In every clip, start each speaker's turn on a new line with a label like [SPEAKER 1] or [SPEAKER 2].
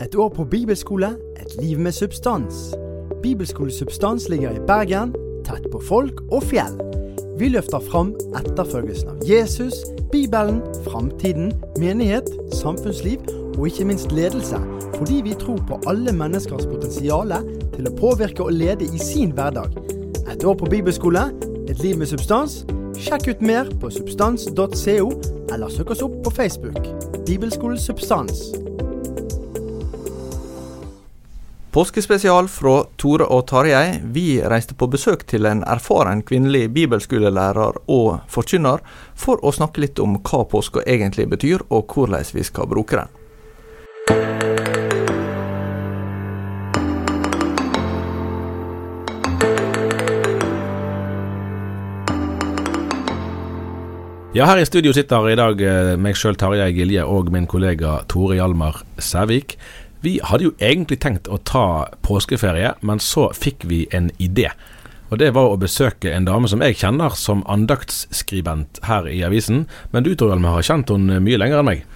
[SPEAKER 1] Et år på bibelskole, et liv med substans. Bibelskole Substans ligger i Bergen, tett på folk og fjell. Vi løfter fram etterfølgelsen av Jesus, Bibelen, framtiden, menighet, samfunnsliv og ikke minst ledelse, fordi vi tror på alle menneskers potensial til å påvirke og lede i sin hverdag. Et år på bibelskole, et liv med substans. Sjekk ut mer på substans.co, eller søk oss opp på Facebook. Bibelskole Substans.
[SPEAKER 2] Påskespesial fra Tore og Tarjei. Vi reiste på besøk til en erfaren kvinnelig bibelskolelærer og forkynner for å snakke litt om hva påska egentlig betyr, og hvordan vi skal bruke den.
[SPEAKER 3] Ja, her i studio sitter i dag eh, meg sjøl, Tarjei Gilje, og min kollega Tore Hjalmar Sævik. Vi hadde jo egentlig tenkt å ta påskeferie, men så fikk vi en idé. Og det var å besøke en dame som jeg kjenner som andaktsskribent her i avisen. Men du Tor Hjalmar har kjent henne mye lenger enn meg.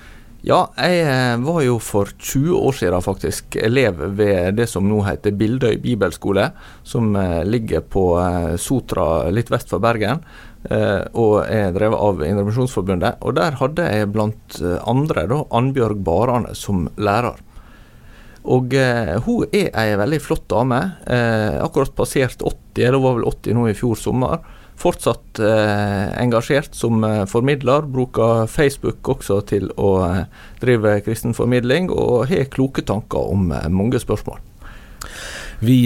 [SPEAKER 2] Ja, jeg eh, var jo for 20 år siden faktisk elev ved det som nå heter Bildøy bibelskole, som eh, ligger på eh, Sotra litt vest for Bergen, og er drevet av Indremisjonsforbundet. Og der hadde jeg blant andre da Annbjørg Barane som lærer. Og eh, hun er ei veldig flott dame. Eh, akkurat passert 80, eller var vel 80 nå i fjor sommer. Fortsatt eh, engasjert som eh, formidler. Bruker Facebook også til å eh, drive kristen formidling, og har kloke tanker om eh, mange spørsmål.
[SPEAKER 3] Vi,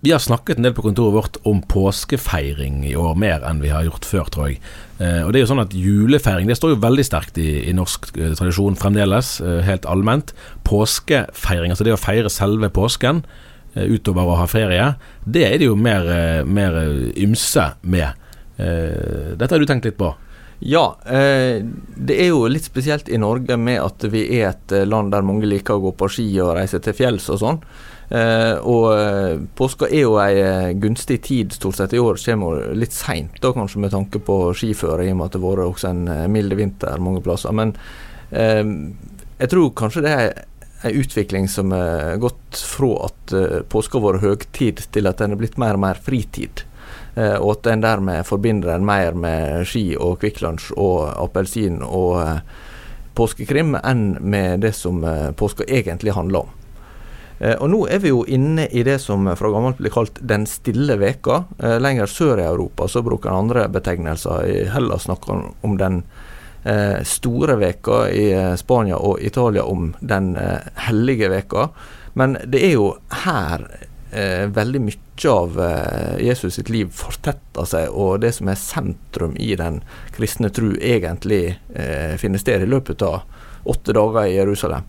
[SPEAKER 3] vi har snakket en del på kontoret vårt om påskefeiring i år, mer enn vi har gjort før, tror jeg. Eh, og det er jo sånn at Julefeiring det står jo veldig sterkt i, i norsk eh, tradisjon fremdeles, eh, helt allment. Påskefeiring, altså det å feire selve påsken utover å ha ferie, det er det jo mer, mer ymse med. Dette har du tenkt litt på?
[SPEAKER 2] Ja, det er jo litt spesielt i Norge med at vi er et land der mange liker å gå på ski og reise til fjells og sånn. Eh, og eh, påska er jo ei eh, gunstig tid stort sett. I år kommer jo litt seint, da kanskje med tanke på skiføre, i og med at det har vært også en mild vinter mange plasser. Men jeg tror kanskje det er en utvikling som er gått fra at påska har vært høgtid, til at den er blitt mer og mer fritid. Og at en dermed forbinder den mer med ski og Kvikk Lunsj og appelsin og påskekrim enn med det som påska egentlig handler om. Eh, og nå er vi jo inne i det som fra gammelt blir kalt den stille veka. Eh, lenger sør i Europa så bruker en andre betegnelser. I Hellas snakker han om den eh, store veka, i Spania og Italia om den hellige veka. Men det er jo her veldig mye av Jesus sitt liv fortetter seg, og det som er sentrum i den kristne tru, egentlig finner sted i løpet av åtte dager i Jerusalem.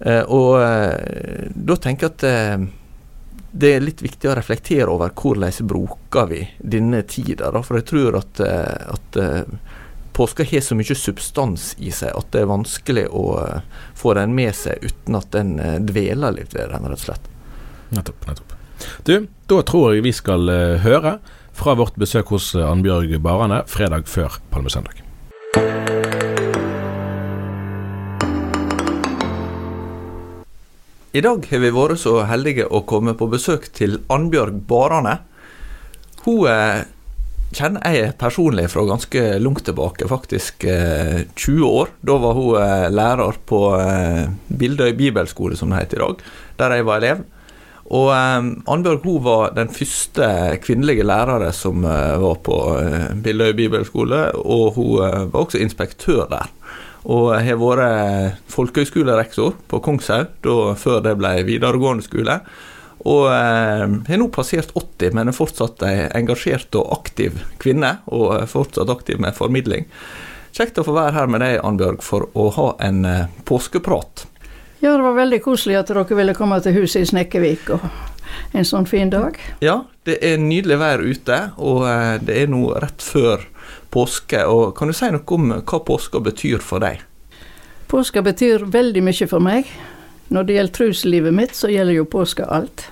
[SPEAKER 2] Eh, og eh, da tenker jeg at eh, det er litt viktig å reflektere over hvordan bruker vi denne tida. Da, for jeg tror at, at påska har så mye substans i seg at det er vanskelig å få den med seg uten at den dveler litt ved den, rett og slett.
[SPEAKER 3] Nettopp. nettopp. Du, da tror jeg vi skal høre fra vårt besøk hos Annbjørg Barane fredag før palmesøndag.
[SPEAKER 2] I dag har vi vært så heldige å komme på besøk til Annbjørg Barane. Hun eh, kjenner jeg personlig fra ganske langt tilbake, faktisk eh, 20 år. Da var hun eh, lærer på eh, Bildøy bibelskole, som det heter i dag, der jeg var elev. Og eh, Annbjørg hun var den første kvinnelige lærere som eh, var på Bildøy bibelskole, og hun var også inspektør der. Og jeg har vært folkehøgskolerektor på Kongshaug før det ble videregående skole. Og eh, har nå passert 80, men er fortsatt ei engasjert og aktiv kvinne. Og er fortsatt aktiv med formidling. Kjekt å få være her med deg, Annbjørg, for å ha en eh, påskeprat.
[SPEAKER 4] Ja, det var veldig koselig at dere ville komme til huset i Snekkevik og en sånn fin dag.
[SPEAKER 2] Ja, det er nydelig vær ute, og eh, det er nå rett før påske. og Kan du si noe om hva påska betyr for deg?
[SPEAKER 4] Påska betyr veldig mye for meg. Når det gjelder truslivet mitt, så gjelder jo påska alt.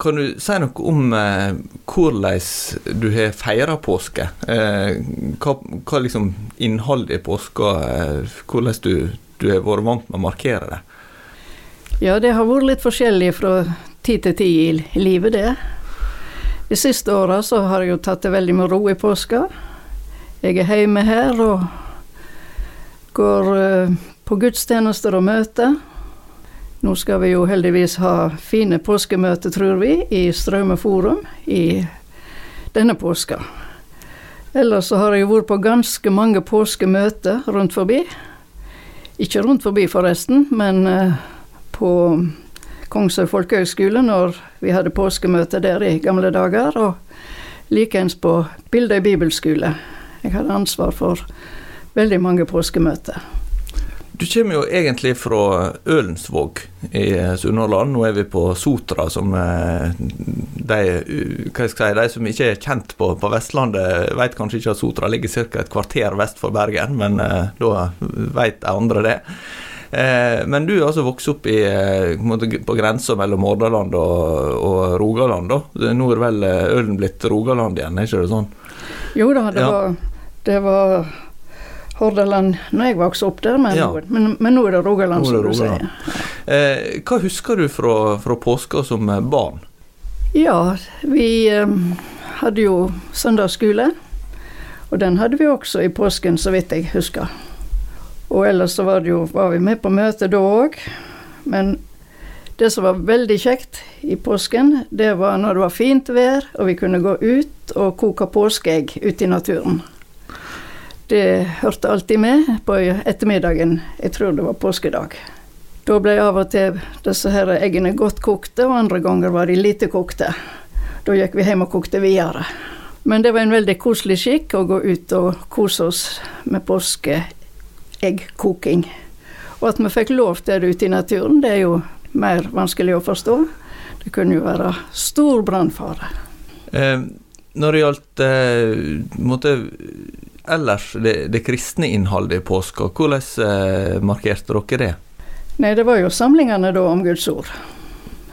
[SPEAKER 2] Kan du si noe om eh, hvordan du har feira påske? Eh, hva, hva liksom innholdet i påska eh, Hvordan du, du har vært vant med å markere det?
[SPEAKER 4] Ja, det har vært litt forskjellig fra tid til tid i livet, det. De siste åra så har jeg jo tatt det veldig med ro i påska. Jeg er hjemme her og går uh, på gudstjenester og møter. Nå skal vi jo heldigvis ha fine påskemøter, tror vi, i Straume forum i denne påska. Ellers så har jeg vært på ganske mange påskemøter rundt forbi. Ikke rundt forbi, forresten, men uh, på Kongshaug folkehøgskole når vi hadde påskemøte der i gamle dager. Og likeens på Bildøy bibelskole jeg hadde ansvar for veldig mange påskemøter.
[SPEAKER 2] Du kommer jo egentlig fra Ølensvåg i Sunnhordland. Nå er vi på Sotra, som eh, de, si, de som ikke er kjent på, på Vestlandet, vet kanskje ikke at Sotra ligger ca. et kvarter vest for Bergen, men eh, da vet andre det. Eh, men du er altså vokst opp i, på grensa mellom Hordaland og, og Rogaland. da. Nå er vel Ølen blitt Rogaland igjen, er ikke det sånn?
[SPEAKER 4] Jo da, det ja. Det var Hordaland når jeg vokste opp der, men, ja. men, men nå er det Rogaland, som du sier.
[SPEAKER 2] Eh, hva husker du fra, fra påska som barn?
[SPEAKER 4] Ja, vi eh, hadde jo søndagsskole. Og den hadde vi også i påsken, så vidt jeg husker. Og ellers så var, det jo, var vi med på møte da òg. Men det som var veldig kjekt i påsken, det var når det var fint vær, og vi kunne gå ut og koke påskeegg ute i naturen. Det hørte alltid med på ettermiddagen. Jeg tror det var påskedag. Da ble av og til disse her eggene godt kokte, og andre ganger var de lite kokte. Da gikk vi hjem og kokte videre. Men det var en veldig koselig skikk å gå ut og kose oss med påskeeggkoking. Og at vi fikk lov til det ute i naturen, det er jo mer vanskelig å forstå. Det kunne jo være stor brannfare.
[SPEAKER 2] Eh, når det gjaldt eh, ellers det, det kristne innholdet i påska, hvordan eh, markerte dere det?
[SPEAKER 4] Nei, det var jo samlingene da om Guds ord.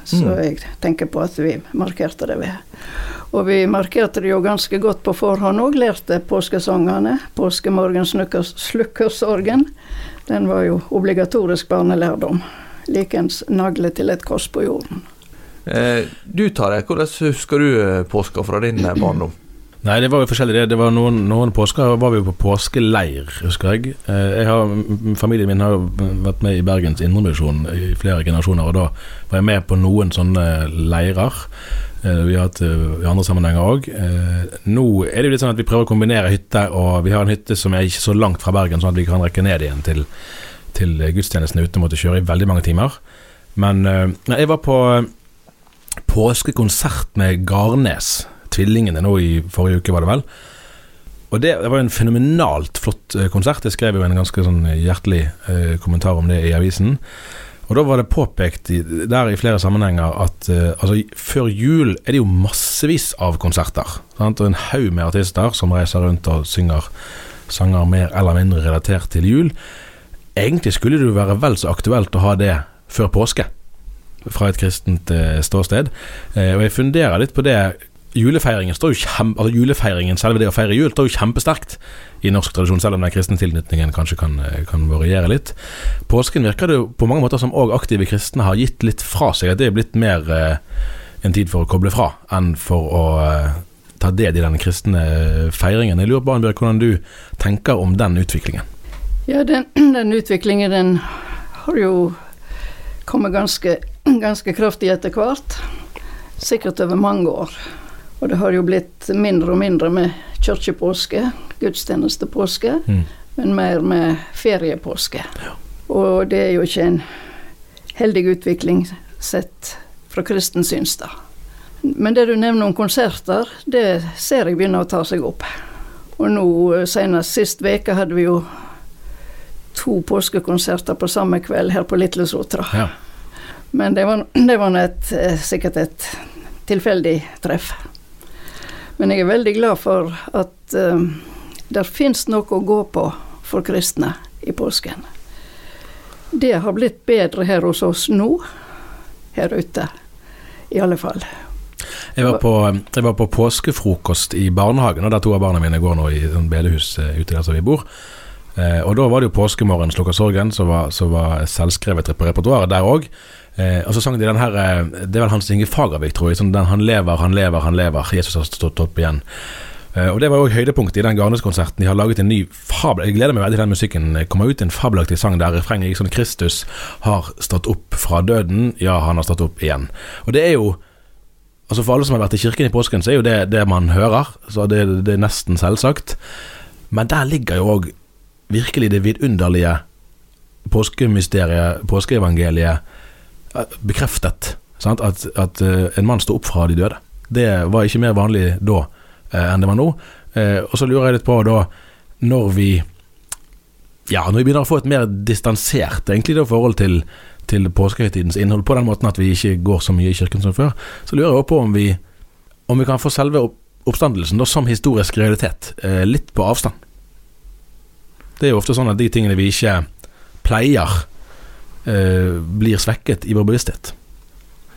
[SPEAKER 4] Så mm. jeg tenker på at vi markerte det ved. Og vi markerte det jo ganske godt på forhånd òg. Lærte påskesangene. 'Påskemorgens slukkersorgen'. Den var jo obligatorisk barnelærdom. Likens 'Nagle til et kors på jorden'.
[SPEAKER 2] Eh, du det, hvordan husker du eh, påska fra din eh, barndom?
[SPEAKER 3] Nei, det var jo forskjellig. Det var noen, noen påsker var vi på påskeleir, husker jeg. Eh, jeg har, familien min har vært med i Bergens Indremisjon i flere generasjoner, og da var jeg med på noen sånne leirer. Eh, vi har hatt eh, i andre sammenhenger òg. Nå er det jo litt sånn at vi prøver å kombinere hytte, og vi har en hytte som er ikke så langt fra Bergen, sånn at vi kan rekke ned igjen til, til gudstjenesten uten å måtte kjøre i veldig mange timer. Men jeg var på påskekonsert med Garnes tvillingene nå i forrige uke, var det vel. Og det, det var en fenomenalt flott eh, konsert. Jeg skrev jo en ganske sånn hjertelig eh, kommentar om det i avisen. Og da var det påpekt i, der i flere sammenhenger at eh, altså, før jul er det jo massevis av konserter. Sant? Og en haug med artister som reiser rundt og synger sanger mer eller mindre relatert til jul. Egentlig skulle det jo være vel så aktuelt å ha det før påske, fra et kristent uh, ståsted. Og jeg funderer litt på det julefeiringen, står jo kjempe, altså julefeiringen, selve det å feire jul, står jo kjempesterkt i norsk tradisjon, selv om den kristne tilknytningen kanskje kan, kan, variere litt. Påsken virker det jo på mange måter som òg aktive kristne har gitt litt fra seg, at det er blitt mer eh, en tid for å koble fra enn for å eh, ta del i den kristne feiringen. Jeg lurer på Anbjørg, hvordan du tenker om den utviklingen?
[SPEAKER 4] Ja, den, den utviklingen den har jo kommet ganske, ganske kraftig etter hvert. Sikkert over mange år. Og det har jo blitt mindre og mindre med kirkepåske, gudstjenestepåske, mm. men mer med feriepåske. Ja. Og det er jo ikke en heldig utvikling sett fra kristen syns, da. Men det du nevner om konserter, det ser jeg begynner å ta seg opp. Og nå eh, senest sist uke hadde vi jo to påskekonserter på samme kveld her på Lille Sotra. Ja. Men det var, det var et, eh, sikkert et tilfeldig treff. Men jeg er veldig glad for at uh, det fins noe å gå på for kristne i påsken. Det har blitt bedre her hos oss nå, her ute, i alle fall.
[SPEAKER 3] Jeg var, på, jeg var på påskefrokost i barnehagen, og der to av barna mine går nå i sånn bedehus eh, ute der som vi bor. Eh, og da var det jo påskemorgen slukka sorgen, som var, så var selvskrevet på repertoaret der òg. Eh, og så sang de den her eh, Det er vel Hans Inge Fagervik, tror jeg. Sånn den 'Han lever, han lever, han lever'. Jesus har stått opp igjen. Eh, og Det var òg høydepunktet i den Garnes-konserten. De har laget en ny fabel Jeg gleder meg veldig til den musikken kommer ut en fabelaktig sang der refrenget gikk sånn 'Kristus har stått opp fra døden'. Ja, han har stått opp igjen. Og det er jo Altså For alle som har vært i kirken i påsken, så er jo det det man hører. Så det, det er nesten selvsagt. Men der ligger jo òg virkelig det vidunderlige påskemysteriet, påskeevangeliet bekreftet sant? at, at uh, en mann sto opp fra de døde. Det var ikke mer vanlig da uh, enn det var nå. Uh, og så lurer jeg litt på da, når vi ja, når vi begynner å få et mer distansert egentlig da, forhold til, til påskehøytidens innhold, på den måten at vi ikke går så mye i kirken som før, så lurer jeg på om vi, om vi kan få selve oppstandelsen da, som historisk realitet litt på avstand. Det er jo ofte sånn at de tingene vi ikke pleier Eh, blir svekket i vår bevissthet.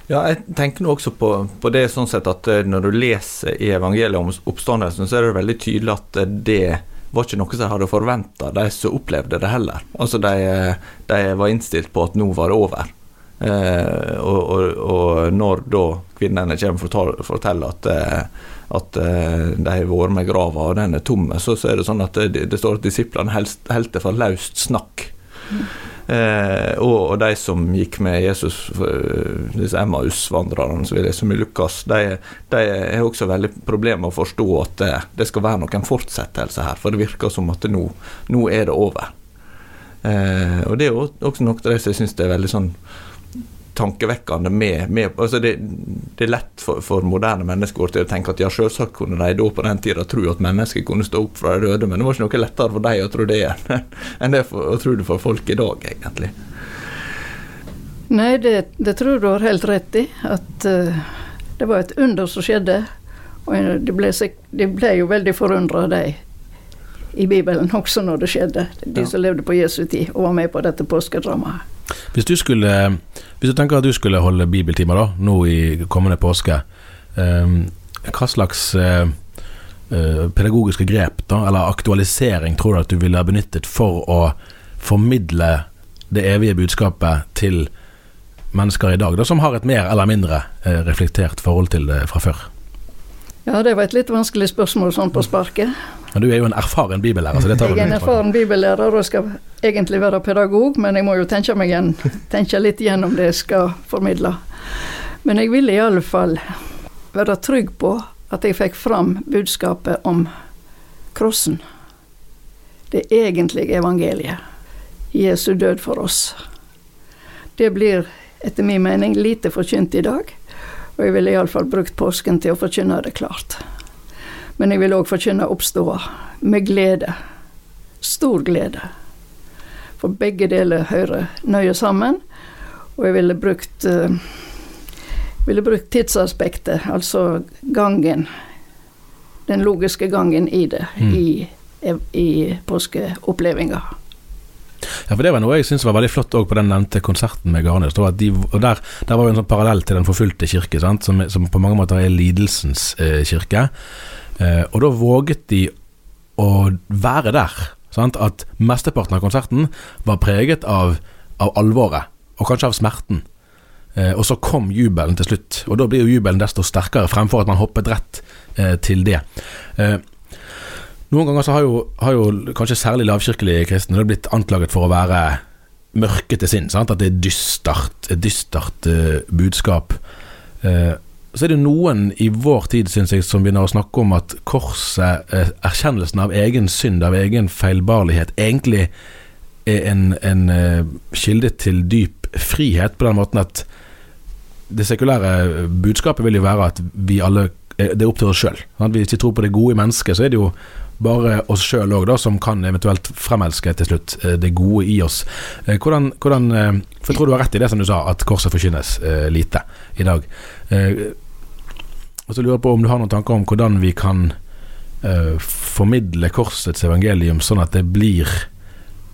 [SPEAKER 2] Ja, jeg tenker nå også på, på, det sånn sett at eh, når du leser i evangeliet om oppstandelsen, så er det veldig tydelig at eh, det var ikke noe som jeg hadde forventa, de som opplevde det heller. Altså de, de, var innstilt på at nå var det over. Eh, og, og, og, når da kvinnene kommer og forteller at, at de har vært med grava og den er tom, så, så, er det sånn at det, det står at disiplene holdt det for løst snakk. Mm. Eh, og, og, de som gikk med Jesus, eh, disse Emmaus-vandrerne som vi leser om i Lukas, de, de har også veldig problemer med å forstå at det, det, skal være noen fortsettelse her. For det virker som at nå, nå er det over. Eh, og det er også noe av det som jeg syns er veldig sånn tankevekkende med, med altså det, det, er lett for, for moderne mennesker å tenke at ja, selvsagt kunne de da på den tida tro at mennesker kunne stå opp fra de døde, men det var ikke noe lettere for dem å tro det enn det for, å tro det for folk i dag, egentlig.
[SPEAKER 4] Nei, det, det tror du har helt rett i. At uh, det var et under som skjedde. Og de ble, de ble jo veldig forundra, de i Bibelen også når det skjedde. De som levde på Jesu tid og var med på dette påskedramaet.
[SPEAKER 3] Hvis du skulle Hvis du tenker at du skulle holde bibeltimer da, nå i kommende påske, um, hva slags uh, pedagogiske grep da, eller aktualisering tror du at du ville ha benyttet for å formidle det evige budskapet til mennesker i dag, da, som har et mer eller mindre uh, reflektert forhold til det fra før?
[SPEAKER 4] Ja, det var et litt vanskelig spørsmål sånn på sparket.
[SPEAKER 3] Men du er jo en erfaren bibellærer, så det tar
[SPEAKER 4] Jeg er en erfaren bibellærer og skal egentlig være pedagog, men jeg må jo tenke, meg igjen, tenke litt gjennom det jeg skal formidle. Men jeg vil i alle fall være trygg på at jeg fikk fram budskapet om krossen. Det egentlige evangeliet. Jesu død for oss. Det blir etter min mening lite forkynt i dag, og jeg ville iallfall brukt påsken til å forkynne det klart. Men jeg ville òg forkynne oppståa med glede. Stor glede. For begge deler hører nøye sammen. Og jeg ville brukt, uh, ville brukt tidsaspektet, altså gangen. Den logiske gangen i det, mm. i, i påskeopplevelsen.
[SPEAKER 3] Ja, for Det var noe jeg syns var veldig flott også på den nevnte konserten med Garnes. De, og der, der, var jo en sånn parallell til Den forfulgte kirke, sant? Som, som, på mange måter er lidelsens eh, kirke. Eh, og da våget de å være der. Sant? At mesteparten av konserten var preget av, av alvoret, og kanskje av smerten. Eh, og så kom jubelen til slutt, og da blir jo jubelen desto sterkere, fremfor at man hoppet rett eh, til det. Eh, noen ganger så har jo, har jo kanskje særlig lavkirkelige kristne blitt anklaget for å være mørke til sinn. At det er dystert, et dystert uh, budskap. Uh, så er det noen i vår tid, synes jeg, som begynner å snakke om at korset, uh, erkjennelsen av egen synd, av egen feilbarlighet, egentlig er en, en kilde til dyp frihet, på den måten at det sekulære budskapet vil jo være at vi alle det er opp til oss sjøl. Hvis vi tror på det gode i mennesket, så er det jo bare oss sjøl òg, som kan eventuelt fremelske til slutt eh, det gode i oss. Eh, hvordan, hvordan, eh, For jeg tror du har rett i det som du sa, at korset forkynnes lite i dag. Og så lurer jeg på om du har noen tanker om hvordan vi kan formidle korsets evangelium sånn at det blir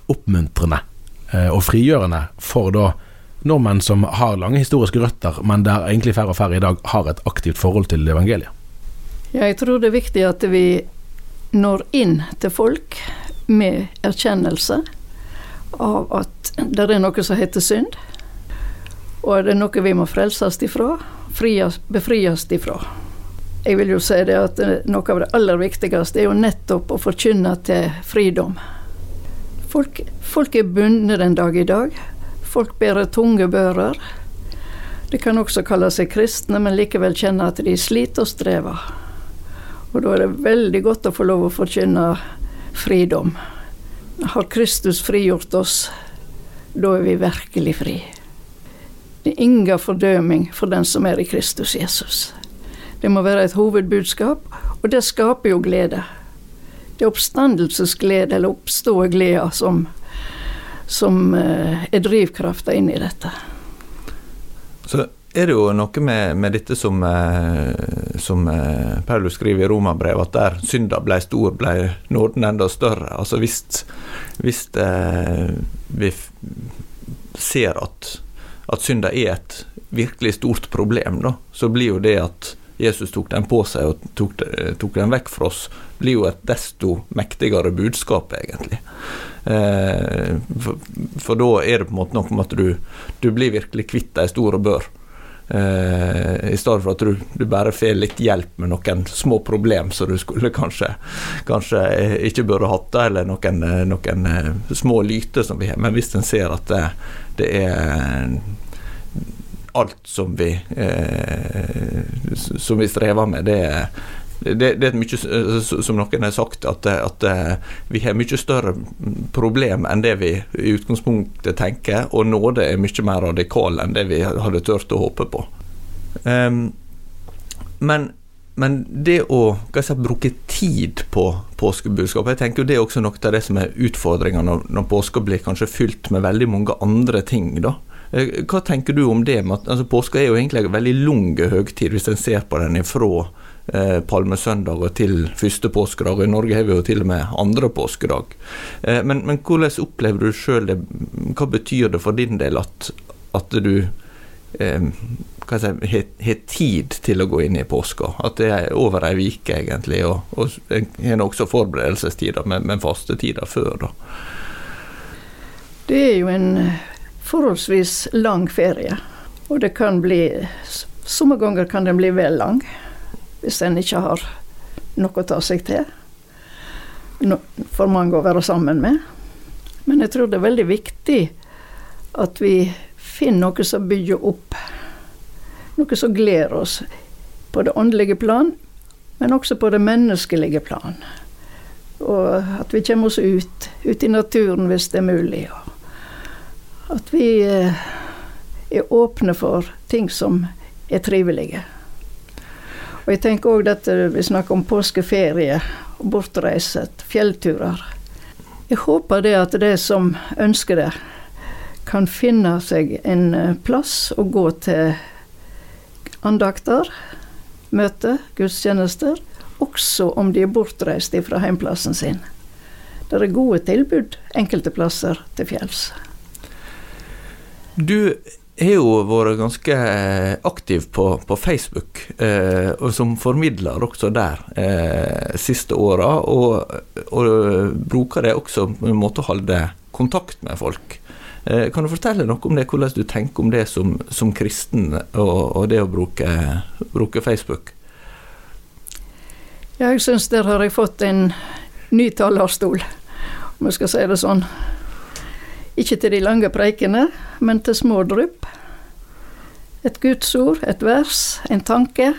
[SPEAKER 3] oppmuntrende og frigjørende for da nordmenn som har lange historiske røtter, men der egentlig færre og færre i dag har et aktivt forhold til evangeliet?
[SPEAKER 4] Jeg tror det er viktig at vi når inn til folk med erkjennelse av at det er noe som heter synd, og det er noe vi må frelses ifra, frias, befries ifra. Jeg vil jo si det at noe av det aller viktigste er jo nettopp å forkynne til fridom. Folk, folk er bundne den dag i dag. Folk bærer tunge bører. De kan også kalle seg kristne, men likevel kjenne at de sliter og strever. Og da er det veldig godt å få lov å forkynne fridom. Har Kristus frigjort oss, da er vi virkelig fri. Det er ingen fordøming for den som er i Kristus Jesus. Det må være et hovedbudskap, og det skaper jo glede. Det er oppstandelsesglede, eller oppståeglede, som, som eh, er drivkrafta inn i dette.
[SPEAKER 2] Så er det jo noe med, med dette som, eh, som eh, Paulus skriver i Romabrevet, at der synda ble stor, ble nåden enda større. Altså hvis, hvis vi ser at, at synda er et virkelig stort problem, da, så blir jo det at Jesus tok den på seg og tok, tok den vekk fra oss, blir jo et desto mektigere budskap, egentlig. Eh, for, for, da er det på en måte noe med at du, du blir virkelig kvitt ei store bør. Uh, I stedet for at du, du bare får litt hjelp med noen små problem som du skulle kanskje, kanskje ikke burde hatt, eller noen, noen uh, små lyter som vi har. Men hvis en ser at det, det er alt som vi, uh, som vi strever med, det er det, det, er mye, som noen har sagt, at, at, vi har mye større problem enn det vi i utgangspunktet tenker, og nåde er mye mer radikal enn det vi hadde turt å håpe på. Um, men, men, det å si, bruke tid på påskebudskapet, Jeg tenker det er også noe av det som er utfordringa når, når påska blir kanskje fylt med veldig mange andre ting. da. Eh, hva tenker du om det? Altså, påska er jo egentlig en veldig lang høgtid, hvis en ser på den ifra eh, palmesøndag og til første påskedag. I Norge har vi jo til og med andre påskedag. Eh, men, men, hvordan opplever du sjøl det? Hva betyr det for din del at, at du eh, har tid til å gå inn i påska? At det er over ei uke, egentlig, og, og har også forberedelsestider men, men fastetider før, da.
[SPEAKER 4] Det er jo en forholdsvis lang ferie, og det kan bli Somme ganger kan den bli vel lang hvis en ikke har noe å ta seg til. For mange å være sammen med. Men jeg tror det er veldig viktig at vi finner noe som bygger opp. Noe som gleder oss på det åndelige plan, men også på det menneskelige plan. Og at vi kommer oss ut, ut i naturen hvis det er mulig. Og at vi eh, er åpne for ting som er trivelige. Og jeg tenker òg dette vi snakker om påskeferie og bortreiser, fjellturer. Jeg håper det at de som ønsker det, kan finne seg en eh, plass å gå til andakter, møter, gudstjenester, også om de er bortreist fra heimplassen sin. Det er gode tilbud enkelte plasser til fjells.
[SPEAKER 2] Du har jo vært ganske aktiv på, på Facebook, eh, og som formidler også der eh, siste åra. Og, og, bruker det også på en måte å holde kontakt med folk. Eh, kan du fortelle noe om det, hvordan du tenker om det som, som kristen, og, og, det å bruke, bruke Facebook?
[SPEAKER 4] Ja, jeg syns der har jeg fått en ny talerstol, om jeg skal si det sånn. Ikke til de lange preikene, men til små drypp. Et gudsord, et vers, en tanke.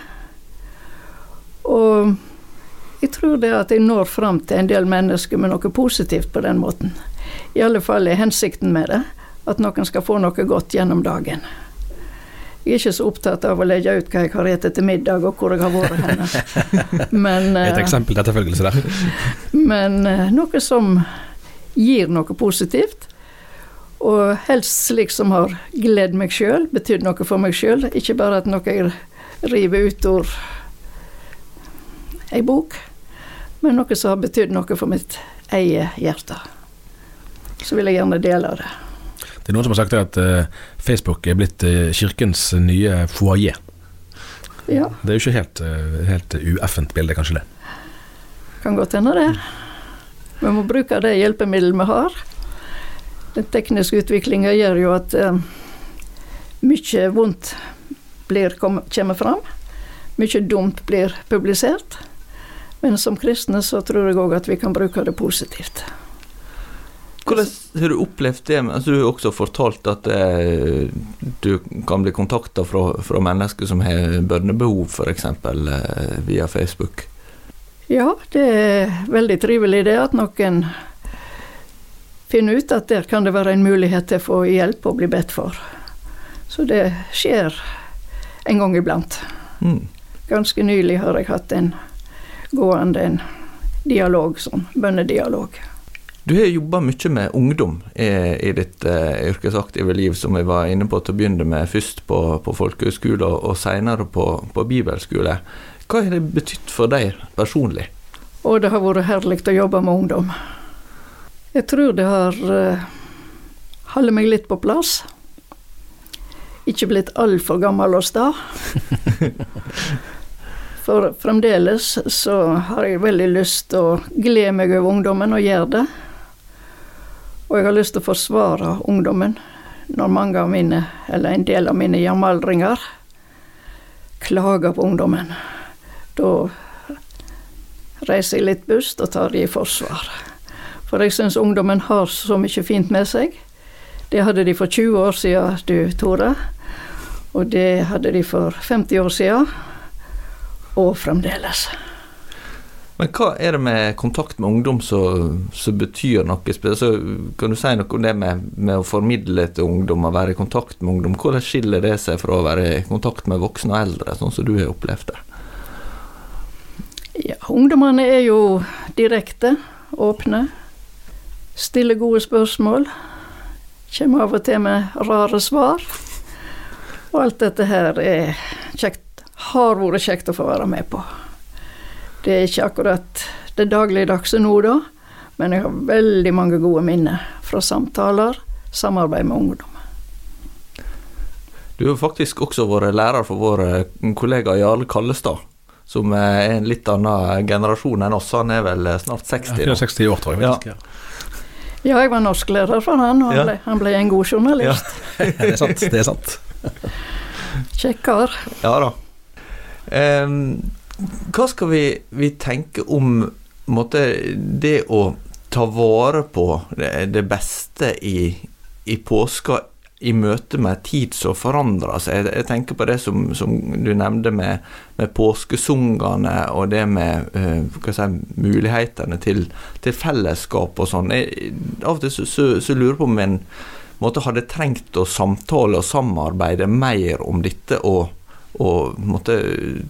[SPEAKER 4] Og jeg tror det at jeg når fram til en del mennesker med noe positivt på den måten. I alle fall er hensikten med det at noen skal få noe godt gjennom dagen. Jeg er ikke så opptatt av å legge ut hva jeg har spist til middag, og hvor jeg har vært henne. Men,
[SPEAKER 3] Et eh, eksempel til etterfølgelse der.
[SPEAKER 4] Men eh, noe som gir noe positivt, og helst slik som har gledd meg sjøl, betydd noe for meg sjøl. Ikke bare at noe river ut av ei bok, men noe som har betydd noe for mitt eget hjerte. Så vil jeg gjerne dele det.
[SPEAKER 3] Det er noen som har sagt at uh, Facebook er blitt uh, kirkens nye foajé.
[SPEAKER 4] Ja.
[SPEAKER 3] Det er jo ikke helt, uh, helt ueffent bilde, kanskje det?
[SPEAKER 4] Kan godt hende det. Vi må bruke det hjelpemiddelet vi har. Den tekniske utviklinga gjør jo at eh, mye vondt blir, kom, kommer fram. Mye dumt blir publisert. Men som kristne så tror jeg òg at vi kan bruke det positivt.
[SPEAKER 2] Hvordan har du opplevd det? Altså, du har også fortalt at eh, du kan bli kontakta fra, fra, mennesker som har bønnebehov, f.eks. Eh, via Facebook.
[SPEAKER 4] Ja, det er veldig trivelig det at noen finne ut at der kan det være en mulighet til å få hjelp og bli bedt for. Så det skjer en gang iblant. Mm. Ganske nylig har jeg hatt en gående en dialog, sånn bønnedialog.
[SPEAKER 2] Du har jobba mye med ungdom i, i ditt eh, yrkesaktive liv, som vi var inne på til å begynne med, først på, på folkehøyskole og, senere på, på bibelskole. Hva har det betydd for deg personlig?
[SPEAKER 4] Og det har vært herlig å jobbe med ungdom. Jeg tror det har uh, holdt meg litt på plass. Ikke blitt altfor gammel og sta. For fremdeles så har jeg veldig lyst til å glede meg over ungdommen og gjøre det. Og jeg har lyst til å forsvare ungdommen når mange av mine, eller en del av mine jamaldringer, klager på ungdommen. Da reiser jeg litt bust og tar de i forsvar. For jeg syns ungdommen har så mye fint med seg. Det hadde de for 20 år siden, du Tore. Og det hadde de for 50 år siden. Og fremdeles.
[SPEAKER 2] Men hva er det med kontakt med ungdom som, betyr noe Så Kan du si noe om det med, med, å formidle til ungdom, å være i kontakt med ungdom? Hvordan skiller det seg fra å være i kontakt med voksne og eldre, sånn som du har opplevd det?
[SPEAKER 4] Ja, ungdommene er jo direkte, åpne. Stiller gode spørsmål. Kommer av og til med rare svar. Og alt dette her er kjekt, har vært kjekt å få være med på. Det er ikke akkurat det dagligdagse nå, da, men jeg har veldig mange gode minner fra samtaler, samarbeid med ungdom.
[SPEAKER 2] Du har faktisk også vært lærer for vår eh, kollega Jarle Kallestad, som er en litt annen generasjon enn oss. Han er vel snart 60?
[SPEAKER 3] Ja, 60 år, tror jeg. Ja.
[SPEAKER 4] Ja, jeg var norsklærer for han, og han, ble, han ble en god journalist.
[SPEAKER 3] Ja. det er sant. det er sant.
[SPEAKER 4] Kjekk kar.
[SPEAKER 2] Ja da. Um, hva skal vi, vi tenke om måtte, det å ta vare på det, det beste i, i påska i møte med tid som forandrer seg. Jeg, tenker på det som, som du nevnte med, med påskesungene og det med uh, si, mulighetene til, til, fellesskap og sånn. Av og til så, så, så, lurer jeg på om en måte hadde trengt å samtale og samarbeide mer om dette og, og måtte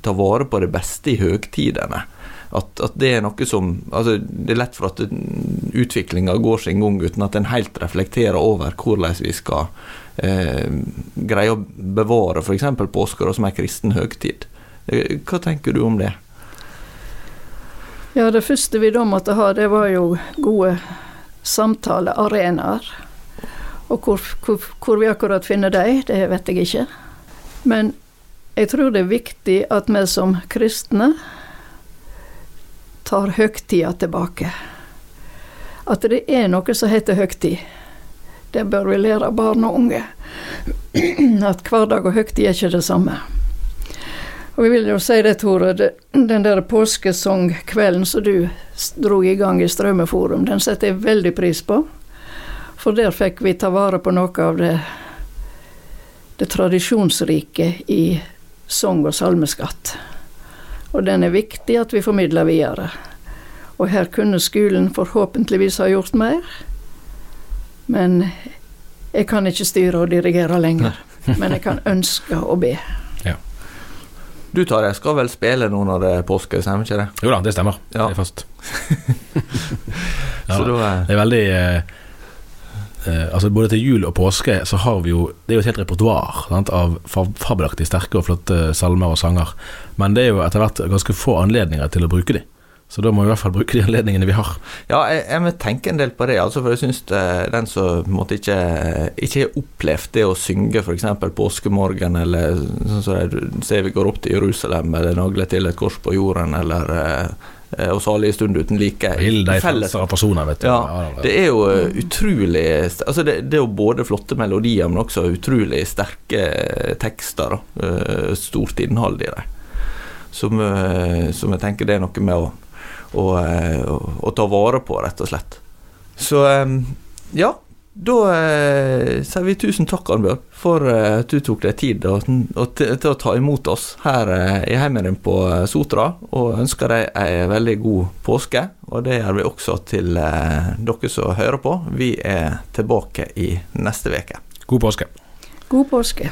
[SPEAKER 2] ta vare på det beste i høgtidene. At, at, det er noe som altså Det er lett for at utviklinga går sin gang uten at en helt reflekterer over hvordan vi skal eh, greie å bevare f.eks. påska som en kristen høgtid. Eh, hva tenker du om det?
[SPEAKER 4] Ja, det første vi da måtte ha, det var jo gode samtalearenaer. Og hvor, hvor, hvor, vi akkurat finner dem, det vet jeg ikke. Men jeg tror det er viktig at vi som kristne tar høgtida tilbake. At det er noe som heter høgtid. Det bør vi lære barn og unge. At hverdag og høgtid er ikke det samme. Og vi vil jo si det, Tore, den der påskesongkvelden som du dro i gang i Strømmeforum, den setter jeg veldig pris på. For der fikk vi ta vare på noe av det, det tradisjonsrike i sang- og salmeskatt og den er viktig at vi formidler videre. Og her kunne skolen forhåpentligvis ha gjort mer, men jeg kan ikke styre og dirigere lenger. Men jeg kan ønske å be. Ja.
[SPEAKER 2] Du Tarjei, skal vel spille nå når det er påske, stemmer ikke det?
[SPEAKER 3] Jo da, det stemmer. Ja. Det er fast. ja, da, det er veldig eh, Eh, altså Både til jul og påske så har vi jo Det er jo et helt repertoar av fabelaktig sterke og flotte salmer og sanger. Men det er jo etter hvert ganske få anledninger til å bruke de. Så da må vi i hvert fall bruke de anledningene vi har.
[SPEAKER 2] Ja, jeg, jeg må tenke en del på det. Altså, for jeg syns den som måtte ikke ikke har opplevd det å synge f.eks. påskemorgen, eller sånn som så ser vi går opp til Jerusalem eller nagler til et kors på jorden, eller eh, Eh, og salige stund uten like.
[SPEAKER 3] Felles personer, vet du.
[SPEAKER 2] Ja, det er jo eh, utrolig altså det, det, er jo både flotte melodier, men også utrolig sterke tekster. Da. Eh, stort innhold i dem. Som, som, jeg tenker det er noe med å, å, å, å ta vare på, rett og slett. Så ja, da eh, sier vi tusen takk, Arnbjørn, for eh, at du tok deg tid og, og til, til, å ta imot oss her eh, i heimen din på eh, Sotra. Og ønsker deg ei veldig god påske. Og det gjør vi også til eh, dere som hører på. Vi er tilbake i neste uke.
[SPEAKER 3] God påske.
[SPEAKER 4] God påske.